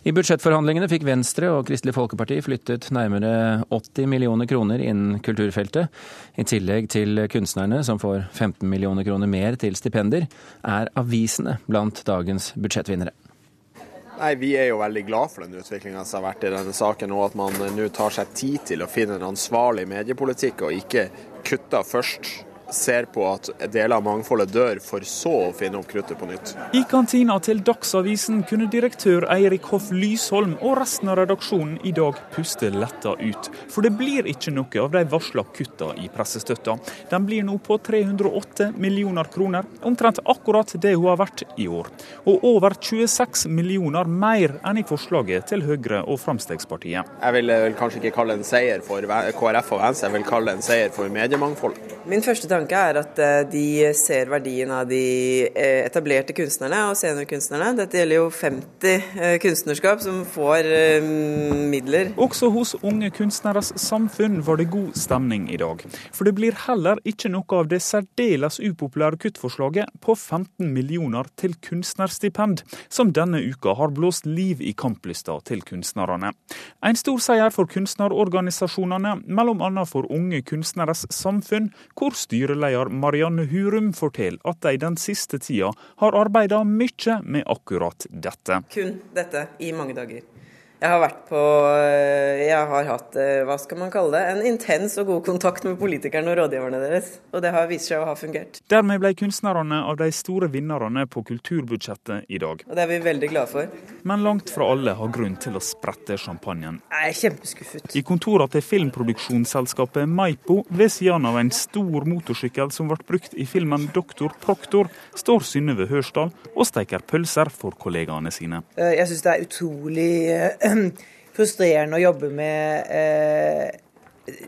I budsjettforhandlingene fikk Venstre og Kristelig Folkeparti flyttet nærmere 80 millioner kroner innen kulturfeltet. I tillegg til kunstnerne, som får 15 millioner kroner mer til stipender, er avisene blant dagens budsjettvinnere. Nei, Vi er jo veldig glad for den utviklinga som har vært i denne saken, og at man nå tar seg tid til å finne en ansvarlig mediepolitikk, og ikke kutter først ser på at deler av mangfoldet dør, for så å finne opp kruttet på nytt. I kantina til Dagsavisen kunne direktør Eirik Hoff Lysholm og resten av redaksjonen i dag puste letta ut. For det blir ikke noe av de varsla kutta i pressestøtta. Den blir nå på 308 millioner kroner, omtrent akkurat det hun har vært i år. Og over 26 millioner mer enn i forslaget til Høyre og Frp. Jeg vil, kanskje ikke kalle det en seier for KrF og Venstre, jeg vil kalle det en seier for mediemangfold. Min første tanke tanke er at eh, de ser verdien av de eh, etablerte kunstnerne og seniorkunstnerne. Dette gjelder jo 50 eh, kunstnerskap som får midler. Også hos Unge Kunstneres Samfunn var det god stemning i dag. For det blir heller ikke noe av det særdeles upopulære kuttforslaget på 15 millioner til kunstnerstipend, som denne uka har blåst liv i kamplysta til kunstnerne. En stor seier for kunstnerorganisasjonene, mellom bl.a. for Unge Kunstneres Samfunn, hvor styret styreleder Marianne Hurum forteller at de den siste tida har arbeida mye med akkurat dette. Kun dette i mange dager. Jeg har vært på eh, Jeg har hatt, eh, hva skal man kalle det, en intens og god kontakt med politikerne og rådgiverne deres. Og det har vist seg å ha fungert. Dermed ble kunstnerne av de store vinnerne på kulturbudsjettet i dag. Og det er vi veldig glade for. Men langt fra alle har grunn til å sprette champagnen. Jeg er kjempeskuffet. I kontorene til filmproduksjonsselskapet Maipo, ved siden av en stor motorsykkel som ble brukt i filmen 'Doktor Proktor', står Synnøve Hørsdal og steiker pølser for kollegaene sine. Eh, jeg syns det er utrolig frustrerende å jobbe med eh,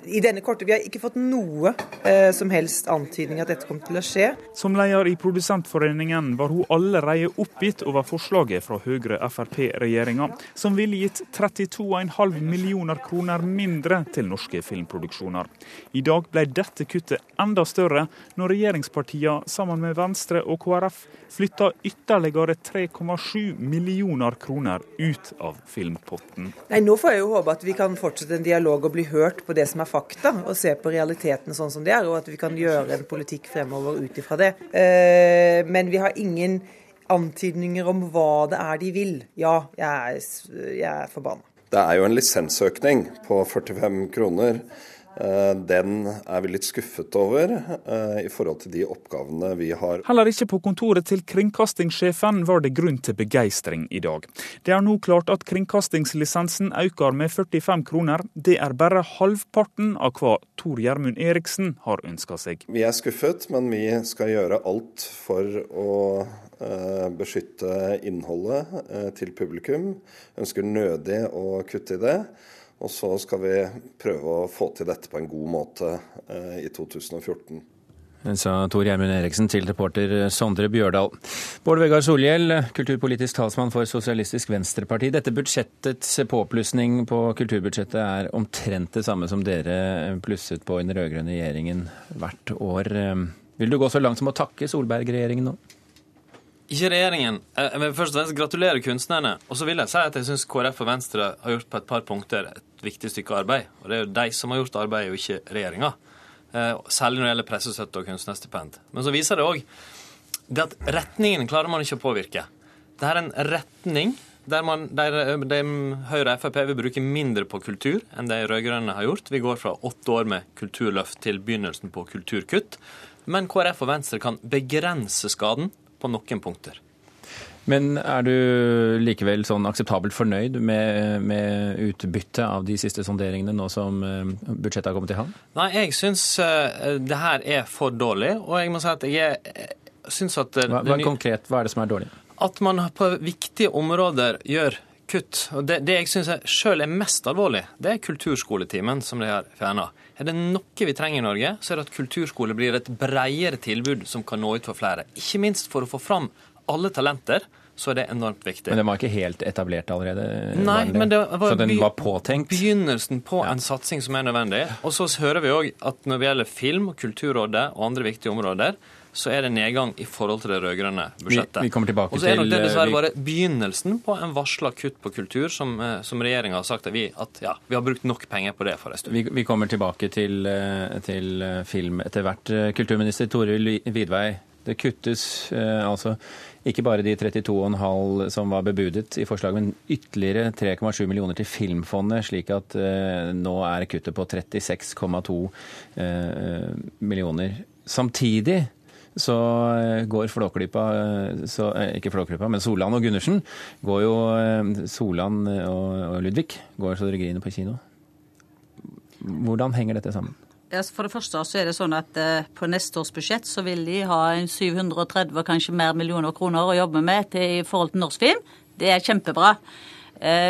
i denne korte, Vi har ikke fått noe eh, som helst antydning at dette kom til å skje. Som leder i Produsentforeningen var hun allerede oppgitt over forslaget fra Høyre-Frp-regjeringa, som ville gitt 32,5 millioner kroner mindre til norske filmproduksjoner. I dag ble dette kuttet enda større når regjeringspartiene sammen med Venstre og KrF flytta ytterligere 3,7 millioner kroner ut av filmpotten. Nei, Nå får jeg jo håpe at vi kan fortsette en dialog og bli hørt på det som er fakta, og se på realiteten sånn som de er, og at vi kan gjøre en politikk fremover ut ifra det. Eh, men vi har ingen antydninger om hva det er de vil. Ja, jeg er, jeg er forbanna. Det er jo en lisensøkning på 45 kroner. Eh, den er vi litt skuffet over eh, i forhold til de oppgavene vi har. Heller ikke på kontoret til kringkastingssjefen var det grunn til begeistring i dag. Det er nå klart at kringkastingslisensen øker med 45 kroner. Det er bare halvparten av hva Tor Gjermund Eriksen har ønska seg. Vi er skuffet, men vi skal gjøre alt for å eh, beskytte innholdet til publikum. Ønsker nødig å kutte i det. Og så skal vi prøve å få til dette på en god måte eh, i 2014. Sa Tor Gjermund Eriksen til reporter Sondre Bjørdal. Bård Vegar Solhjell, kulturpolitisk talsmann for Sosialistisk Venstreparti. Dette budsjettets påplussing på kulturbudsjettet er omtrent det samme som dere plusset på i den rød-grønne regjeringen hvert år. Vil du gå så langt som å takke Solberg-regjeringen nå? Ikke regjeringen. Jeg vil først og fremst gratulere kunstnerne. Og så vil jeg si at jeg syns KrF og Venstre har gjort på et par punkter et viktig stykke arbeid. Og det er jo de som har gjort arbeidet, og ikke regjeringa. Eh, særlig når det gjelder pressestøtte og kunstnerstipend. Men så viser det òg at retningen klarer man ikke å påvirke. Det er en retning der, man, der de, Høyre og Frp vil bruke mindre på kultur enn de rød-grønne har gjort. Vi går fra åtte år med kulturløft til begynnelsen på kulturkutt. Men KrF og Venstre kan begrense skaden på noen punkter. Men er du likevel sånn akseptabelt fornøyd med, med utbyttet av de siste sonderingene nå som eh, budsjettet har kommet i havn? Nei, jeg syns uh, det her er for dårlig, og jeg må si at jeg eh, syns at hva, hva konkret, hva er det som er dårlig? At man på viktige områder gjør kutt. Og det, det jeg syns sjøl er mest alvorlig, det er kulturskoletimen som de har fjerna. Er det noe vi trenger i Norge, så er det at kulturskole blir et bredere tilbud som kan nå ut for flere. Ikke minst for å få fram alle talenter så er det enormt viktig. Men den var ikke helt etablert allerede? Nei, men det var, så den var påtenkt? begynnelsen på ja. en satsing som er nødvendig. Og så hører vi òg at når det gjelder film, Kulturrådet og andre viktige områder, så er det nedgang i forhold til det rød-grønne budsjettet. Vi, vi kommer tilbake Og så er nok det dessverre bare begynnelsen på en varsla kutt på kultur, som, eh, som regjeringa har sagt at vi, at ja, vi har brukt nok penger på det for en stund. Vi, vi kommer tilbake til, eh, til eh, film etter hvert. Eh, Kulturminister Toril Vidvei, det kuttes eh, altså ikke bare de 32,5 som var bebudet i forslaget, men ytterligere 3,7 millioner til Filmfondet, slik at eh, nå er kuttet på 36,2 eh, millioner. Samtidig så eh, går Flåklypa, eh, så, eh, ikke Flåklypa, men Solan og Gundersen, går jo Solan og, og Ludvig går så dere griner på kino. Hvordan henger dette sammen? For det første så er det sånn at på neste års budsjett så vil de ha en 730 og kanskje mer millioner kroner å jobbe med til, i forhold til norsk film. Det er kjempebra.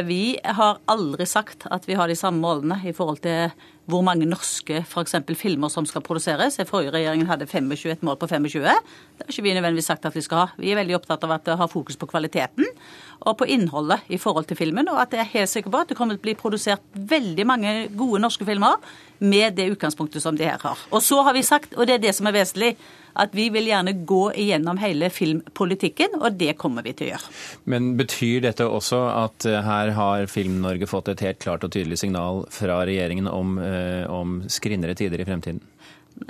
Vi har aldri sagt at vi har de samme målene i forhold til hvor mange norske for eksempel, filmer som skal produseres. Forrige regjeringen hadde 25, et mål på 25. Det har ikke vi nødvendigvis sagt at vi skal ha. Vi er veldig opptatt av at det har fokus på kvaliteten og på innholdet i forhold til filmen. Og at jeg er helt sikker på at det kommer til å bli produsert veldig mange gode norske filmer med det utgangspunktet som de her har. Og så har vi sagt, og det er det som er vesentlig, at vi vil gjerne gå igjennom hele filmpolitikken, og det kommer vi til å gjøre. Men betyr dette også at eh, her har Film-Norge fått et helt klart og tydelig signal fra regjeringen om, eh, om skrinnere tider i fremtiden?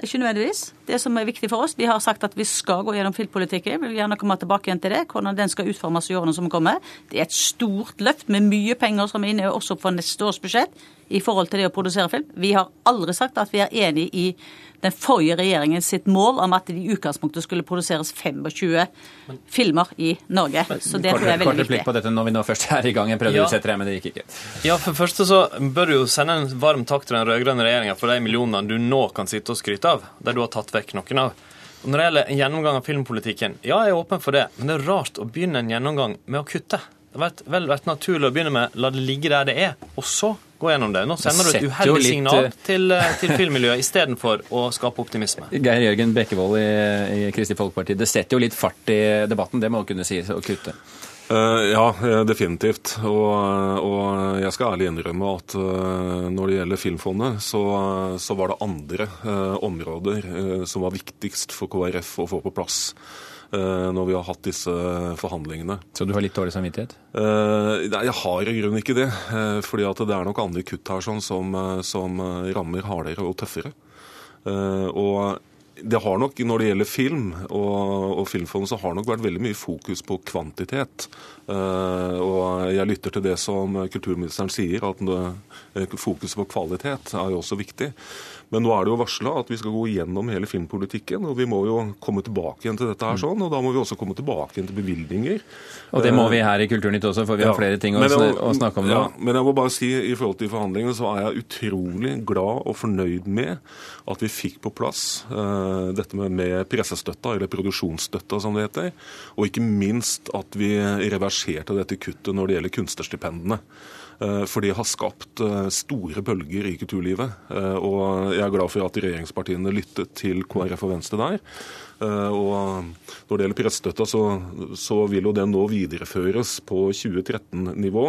Ikke nødvendigvis. Det som er viktig for oss, Vi har sagt at vi skal gå gjennom filmpolitikken. Vi vil gjerne komme tilbake igjen til det. Hvordan den skal utformes i årene som kommer. Det er et stort løft med mye penger som er inne også for neste års budsjett i forhold til det å produsere film. Vi har aldri sagt at vi er enig i den forrige regjeringen sitt mål om at det i utgangspunktet skulle produseres 25 filmer i Norge. Så det tror jeg er Kort veldig viktig. på dette når vi nå først er i gang. Jeg prøvde Ja. å utsette deg, men det gikk ikke. Ja, For det første så bør du jo sende en varm takk til den rød-grønne regjeringa for de millionene du nå kan sitte og skryte av, der du har tatt vekk noen av. Og Når det gjelder en gjennomgang av filmpolitikken, ja, jeg er åpen for det, men det er rart å begynne en gjennomgang med å kutte. Vært, vel vært naturlig å begynne med la det ligge der det er, og så gå gjennom det. Nå sender du et uheldig litt, signal eh, til, eh, til filmmiljøet istedenfor å skape optimisme. Geir Jørgen Bekkevold i, i Kristelig Folkeparti, det setter jo litt fart i debatten, det må kunne sies, å kutte. Eh, Ja, definitivt. Og, og jeg skal ærlig innrømme at når det gjelder Filmfondet, så, så var det andre områder som var viktigst for KrF å få på plass når vi har hatt disse forhandlingene. Så du har litt dårlig samvittighet? Eh, nei, jeg har i grunnen ikke det. eh, fordi at det er nok andre kutt her sånn, som, eh, som eh, rammer hardere og tøffere. Eh, og det har nok, Når det gjelder film og, og filmfond, så har det nok vært veldig mye fokus på kvantitet. Uh, og jeg lytter til det som kulturministeren sier, at fokuset på kvalitet er jo også viktig. Men nå er det jo varsla at vi skal gå gjennom hele filmpolitikken, og vi må jo komme tilbake igjen til dette her sånn, og da må vi også komme tilbake igjen til bevilgninger. Og det må vi her i Kulturnytt også, for vi har Ja. flere ting å, jeg å snakke om nå. Ja, men jeg må bare si i forhold til forhandlingene så er jeg utrolig glad og fornøyd med at vi fikk på plass uh, dette med, med pressestøtta, eller produksjonsstøtta som det heter. Og ikke minst at vi reverserte dette kuttet når det gjelder kunstnerstipendene. Eh, For det har skapt eh, store bølger i kulturlivet. Eh, Og jeg er glad for at regjeringspartiene lyttet til KrF og Venstre der. Eh, Og når det gjelder pressestøtta, så, så vil jo den nå videreføres på 2013-nivå.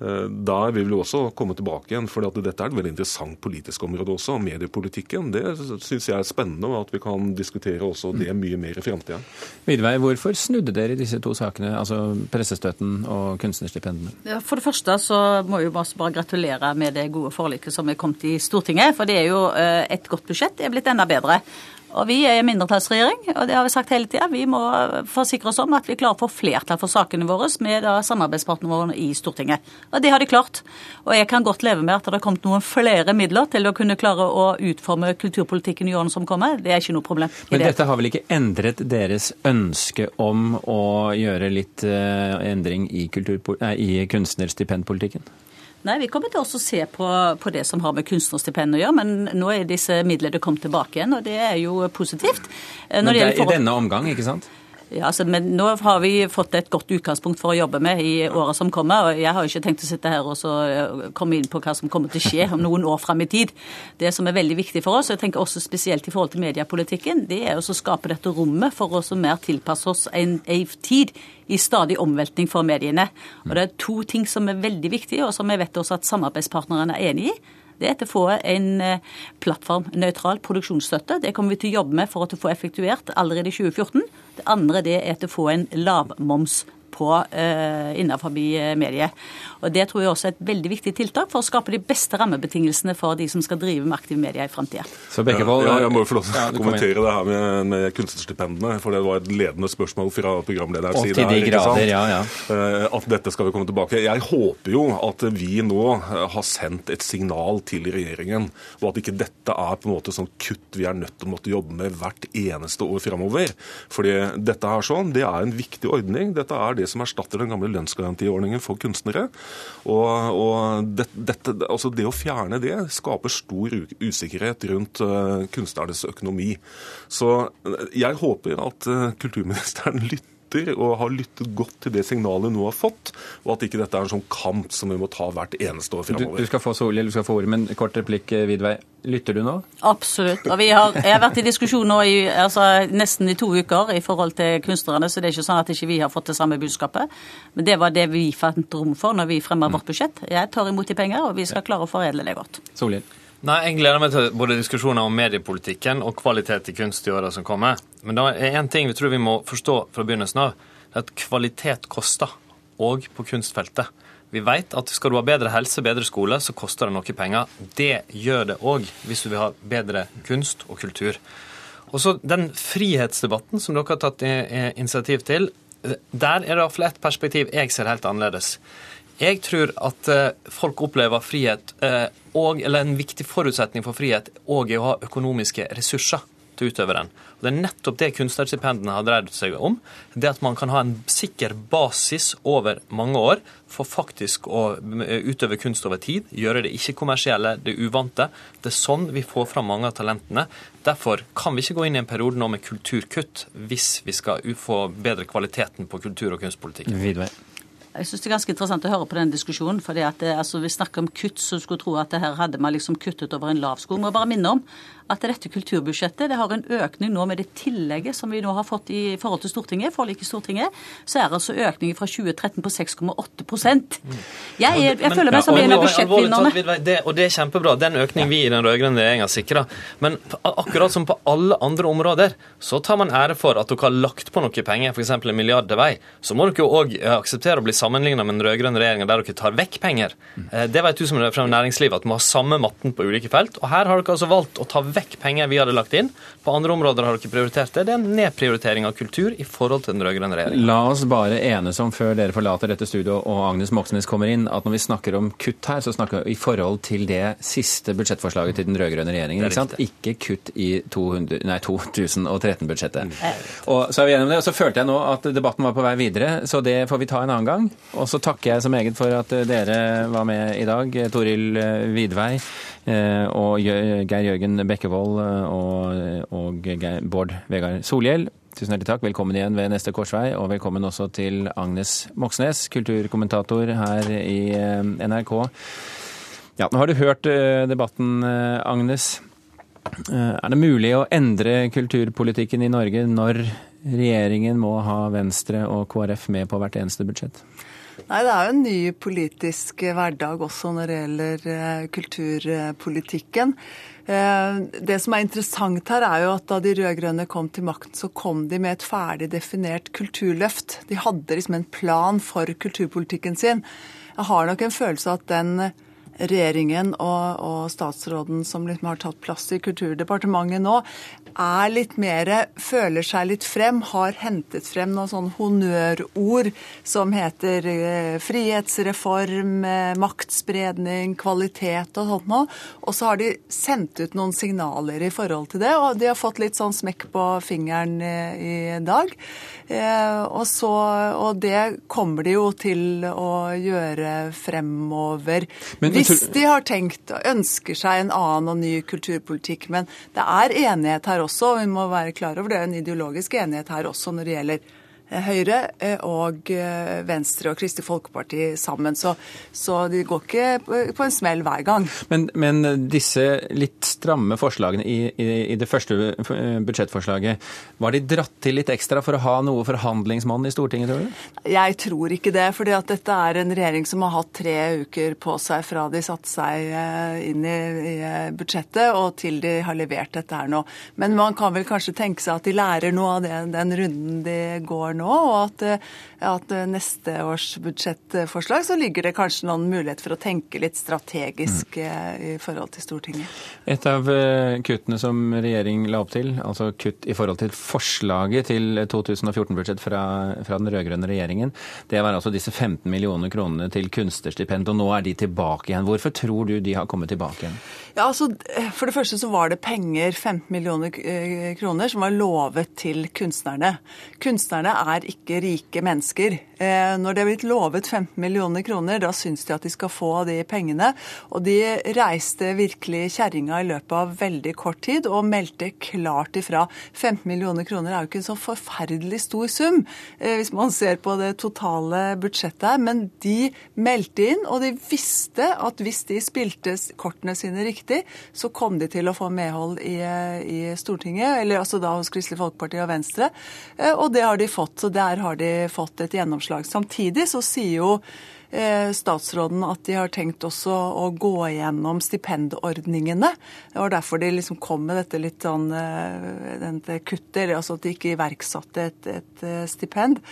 Eh, Der vil vi også komme tilbake igjen, for dette er et veldig interessant politisk område også. Mediepolitikken det syns jeg er spennende, og at vi kan diskutere også det mye mer i fremtiden. Vidvei, hvorfor snudde dere i disse to sakene, altså pressestøtten og kunstnerstipendene? Ja, For det første så må vi bare bare gratulere med det gode forliket som er kommet i Stortinget. For det er jo eh, et godt budsjett. Det er blitt enda bedre. Og Vi er en mindretallsregjering, og det har vi sagt hele tida. Vi må forsikre oss om at vi klarer å få flertall for sakene våre med samarbeidspartnerne våre i Stortinget. Og det har de klart. Og jeg kan godt leve med at det har kommet noen flere midler til å kunne klare å utforme kulturpolitikken i årene som kommer. Det er ikke noe problem. Men det. dette har vel ikke endret deres ønske om å gjøre litt eh, endring i, nei, i kunstnerstipendpolitikken? Nei, Vi kommer til også å se på, på det som har med kunstnerstipend å gjøre, men nå er disse midlene kommet tilbake igjen, og det er jo positivt. Eh, Men det er i denne omgang, ikke sant? Ja, altså, men Nå har vi fått et godt utgangspunkt for å jobbe med i åra som kommer. og Jeg har ikke tenkt å sitte her og eh, komme inn på hva som kommer til å skje om noen år fram i tid. Det som er veldig viktig for oss, og jeg tenker også spesielt i forhold til mediepolitikken, det er å skape dette rommet for å mer tilpasse oss en, en tid i stadig omveltning for mediene. Og Det er to ting som er veldig viktige, og som jeg vet også at samarbeidspartnerne er enig i. det er å få en plattformnøytral produksjonsstøtte. Det kommer vi til å jobbe med for å få effektuert allerede i 2014. Det andre det er å få en lavmoms på eh, innenfor mediet. Og Det tror jeg også er et veldig viktig tiltak for å skape de beste rammebetingelsene for de som skal drive med aktive medier i framtida. Ja, ja, jeg må få lov til å kommentere det her med, med kunstnerstipendene. For det var et ledende spørsmål fra programlederens side. Til de grader, ja, ja. Eh, at dette skal vi komme tilbake. Jeg håper jo at vi nå eh, har sendt et signal til regjeringen, og at ikke dette er på en måte sånn kutt vi er nødt til å måtte jobbe med hvert eneste år framover. Fordi dette her sånn, det er en viktig ordning. Dette er det som erstatter den gamle lønnsgarantiordningen for kunstnere. Og, og det, dette, altså det å fjerne det skaper stor usikkerhet rundt uh, kunstnernes økonomi. Så eh, jeg håper at uh, kulturministeren lytter og har lyttet godt til det signalet nå har fått, og at ikke dette er en sånn kamp som vi må ta hvert eneste år framover. Du, du, skal få Solhjell, du skal få ordet, men kort replikk, Vidvei. Lytter du nå? Absolutt. Og har, jeg har vært i diskusjon nå i, altså, nesten i to uker i forhold til kunstnerne, så det er ikke sånn at ikke vi har fått det samme budskapet. Men det var det vi fant rom for når vi fremma vårt budsjett. Jeg tar imot de penger, og vi skal klare å foredle det godt. Solhjell. Nei, Jeg gleder meg til både diskusjoner om mediepolitikken og kvalitet i kunst i åra som kommer. Men da er én ting vi tror vi må forstå fra begynnelsen av. Det er at kvalitet koster, òg på kunstfeltet. Vi vet at skal du ha bedre helse, bedre skole, så koster det noe penger. Det gjør det òg hvis du vil ha bedre kunst og kultur. Og så Den frihetsdebatten som dere har tatt initiativ til, der er det iallfall ett perspektiv jeg ser helt annerledes. Jeg tror at eh, folk opplever frihet, eh, og, eller en viktig forutsetning for frihet, òg er å ha økonomiske ressurser til å utøve den. Og Det er nettopp det kunstnerstipendene har dreid seg om. Det at man kan ha en sikker basis over mange år for faktisk å utøve kunst over tid. Gjøre det ikke-kommersielle, det uvante. Det er sånn vi får fram mange av talentene. Derfor kan vi ikke gå inn i en periode nå med kulturkutt hvis vi skal få bedre kvaliteten på kultur- og kunstpolitikken. Jeg syns det er ganske interessant å høre på den diskusjonen. fordi at det, altså, Vi snakker om kutt, så skulle tro at det her hadde man liksom kuttet over en lav sko. Må bare minne om at dette kulturbudsjettet det har en økning nå med det tillegget som vi nå har fått i forhold til Stortinget, forlik i Stortinget, så er altså økningen fra 2013 på 6,8 Jeg, jeg, jeg føler meg som en av budsjettvinnerne. Og det er kjempebra. Den økningen vi i den rød-grønne regjeringa sikra. Men akkurat som på alle andre områder, så tar man ære for at dere har lagt på noe penger, f.eks. en milliard til vei. Så må dere jo òg akseptere å bli sammenligna med den rød-grønne regjeringa der dere tar vekk penger. Eh, det vet du som er fra næringslivet, at vi har samme matten på ulike felt. Og her har dere altså valgt å ta vekk penger vi hadde lagt inn. På andre områder har dere prioritert det. Det er en nedprioritering av kultur i forhold til den rød-grønne regjeringen. La oss bare enes om, før dere forlater dette studioet og Agnes Moxnes kommer inn, at når vi snakker om kutt her, så snakker vi i forhold til det siste budsjettforslaget til den rød-grønne regjeringen. Ikke, sant? ikke kutt i 2013-budsjettet. Mm. Og så er vi gjennom det. Og så følte jeg nå at debatten var på vei videre, så det får vi ta en annen gang. Og så takker jeg som eget for at dere var med i dag. Toril Vidvei, Eh, og Geir Jørgen Bekkevold eh, og, og Bård Vegard Solhjell. Tusen hjertelig takk. Velkommen igjen ved neste korsvei. Og velkommen også til Agnes Moxnes, kulturkommentator her i eh, NRK. Ja, nå har du hørt debatten, Agnes. Er det mulig å endre kulturpolitikken i Norge når regjeringen må ha Venstre og KrF med på hvert eneste budsjett? Nei, Det er jo en ny politisk hverdag også når det gjelder eh, kulturpolitikken. Eh, det som er interessant her, er jo at da de rød-grønne kom til makten, så kom de med et ferdig definert kulturløft. De hadde liksom en plan for kulturpolitikken sin. Jeg har nok en følelse av at den regjeringen og, og statsråden som liksom har tatt plass i Kulturdepartementet nå, er litt mer Føler seg litt frem, har hentet frem noen sånne honnørord som heter eh, frihetsreform, eh, maktspredning, kvalitet og sånt noe. Og så har de sendt ut noen signaler i forhold til det, og de har fått litt sånn smekk på fingeren eh, i dag. Og, så, og det kommer de jo til å gjøre fremover. Men, Hvis de har tenkt og ønsker seg en annen og ny kulturpolitikk. Men det er enighet her også, og vi må være klar over det er en ideologisk enighet her også når det gjelder Høyre og Venstre og Kristelig Folkeparti sammen. Så, så de går ikke på en smell hver gang. Men, men disse litt stramme forslagene i, i, i, det første budsjettforslaget, var de dratt til litt ekstra for å ha noe forhandlingsmann i Stortinget, tror du? Jeg tror ikke det. at dette er en regjering som har hatt tre uker på seg fra de satte seg inn i, i budsjettet og til de har levert dette her nå. Men man kan vel kanskje tenke seg at de lærer noe av det, den runden de går nå, og at, at neste års budsjettforslag så ligger det kanskje noen mulighet for å tenke litt strategisk mm. i forhold til Stortinget. Et av eh, kuttene som regjering la opp til, altså kutt i forhold til forslaget til 2014-budsjett fra, fra, den rød-grønne regjeringen, det var altså disse 15 millioner kronene til kunstnerstipend, og nå er de tilbake igjen. Hvorfor tror du de har kommet tilbake igjen? Ja, altså, For det første så var det penger, 15 millioner eh, kroner, som var lovet til kunstnerne. Kunstnerne er ikke rike mennesker. Eh, når de har blitt lovet 15 millioner kroner, da syns de at de skal få de pengene. Og de reiste virkelig kjerringa i løpet av veldig kort tid og meldte klart ifra. 15 millioner kroner er jo ikke en så forferdelig stor sum eh, hvis man ser på det totale budsjettet her, men de meldte inn, og de visste at hvis de spilte kortene sine riktig, så kom de til å få medhold i, i Stortinget, eller altså da hos Kristelig Folkeparti og Venstre. Eh, og det har de fått, så der har de fått et gjennomslag. Samtidig så sier jo statsråden at de har tenkt også å gå gjennom stipendordningene. Det var derfor de liksom kom med dette litt sånn eh, dette kuttet, altså at de ikke iverksatte et, et stipend.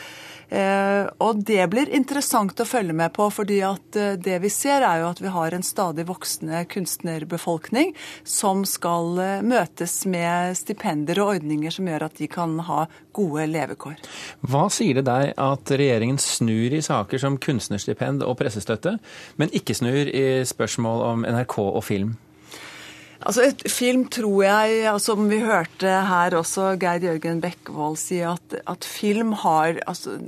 Eh, og det blir interessant å følge med på, fordi at eh, det vi ser er jo at vi har en stadig voksende kunstnerbefolkning som skal eh, møtes med stipender og ordninger som gjør at de kan ha gode levekår. Hva sier det deg at regjeringen snur i saker som kunstnerstipend og pressestøtte, men ikke snur i spørsmål om NRK og film? Altså et Film tror jeg, som vi hørte her også Geir Jørgen Bekkevold si, at, at film har altså,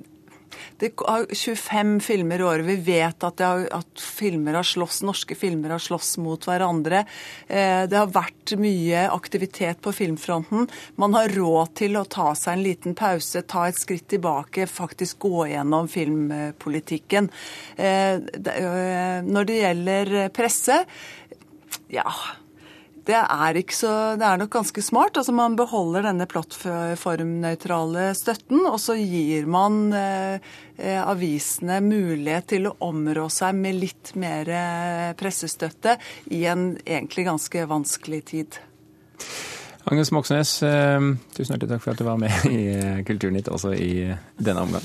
det er 25 filmer i året. Vi vet at, har, at filmer har slåss, norske filmer har slåss mot hverandre. Eh, det har vært mye aktivitet på filmfronten. Man har råd til å ta seg en liten pause, ta et skritt tilbake, faktisk gå gjennom filmpolitikken. Eh, eh, når det gjelder presse, ja det er, så, det er, nok ganske smart. Altså Man beholder denne plattformnøytrale støtten, og så gir man eh, eh, avisene mulighet til å områ seg med litt mer eh, pressestøtte i en egentlig ganske vanskelig tid. Agnes Moxnes, eh, tusen hjertelig takk for at du var med i Kulturnytt også i denne omgang.